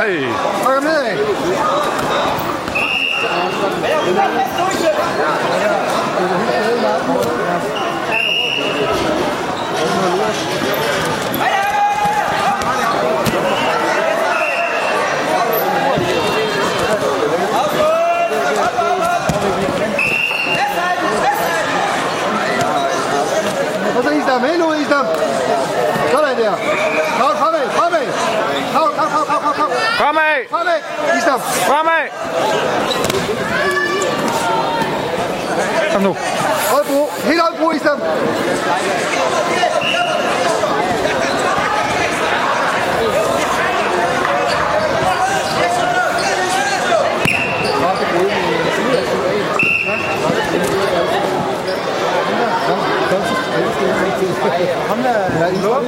Aí. Olha bem. Luis, dame, Luis, dame. Dale, idea. Kom af, Islam. Fremad! Kom nu. Højbro, helt højbro, Islam. Ham der, ja, Islam.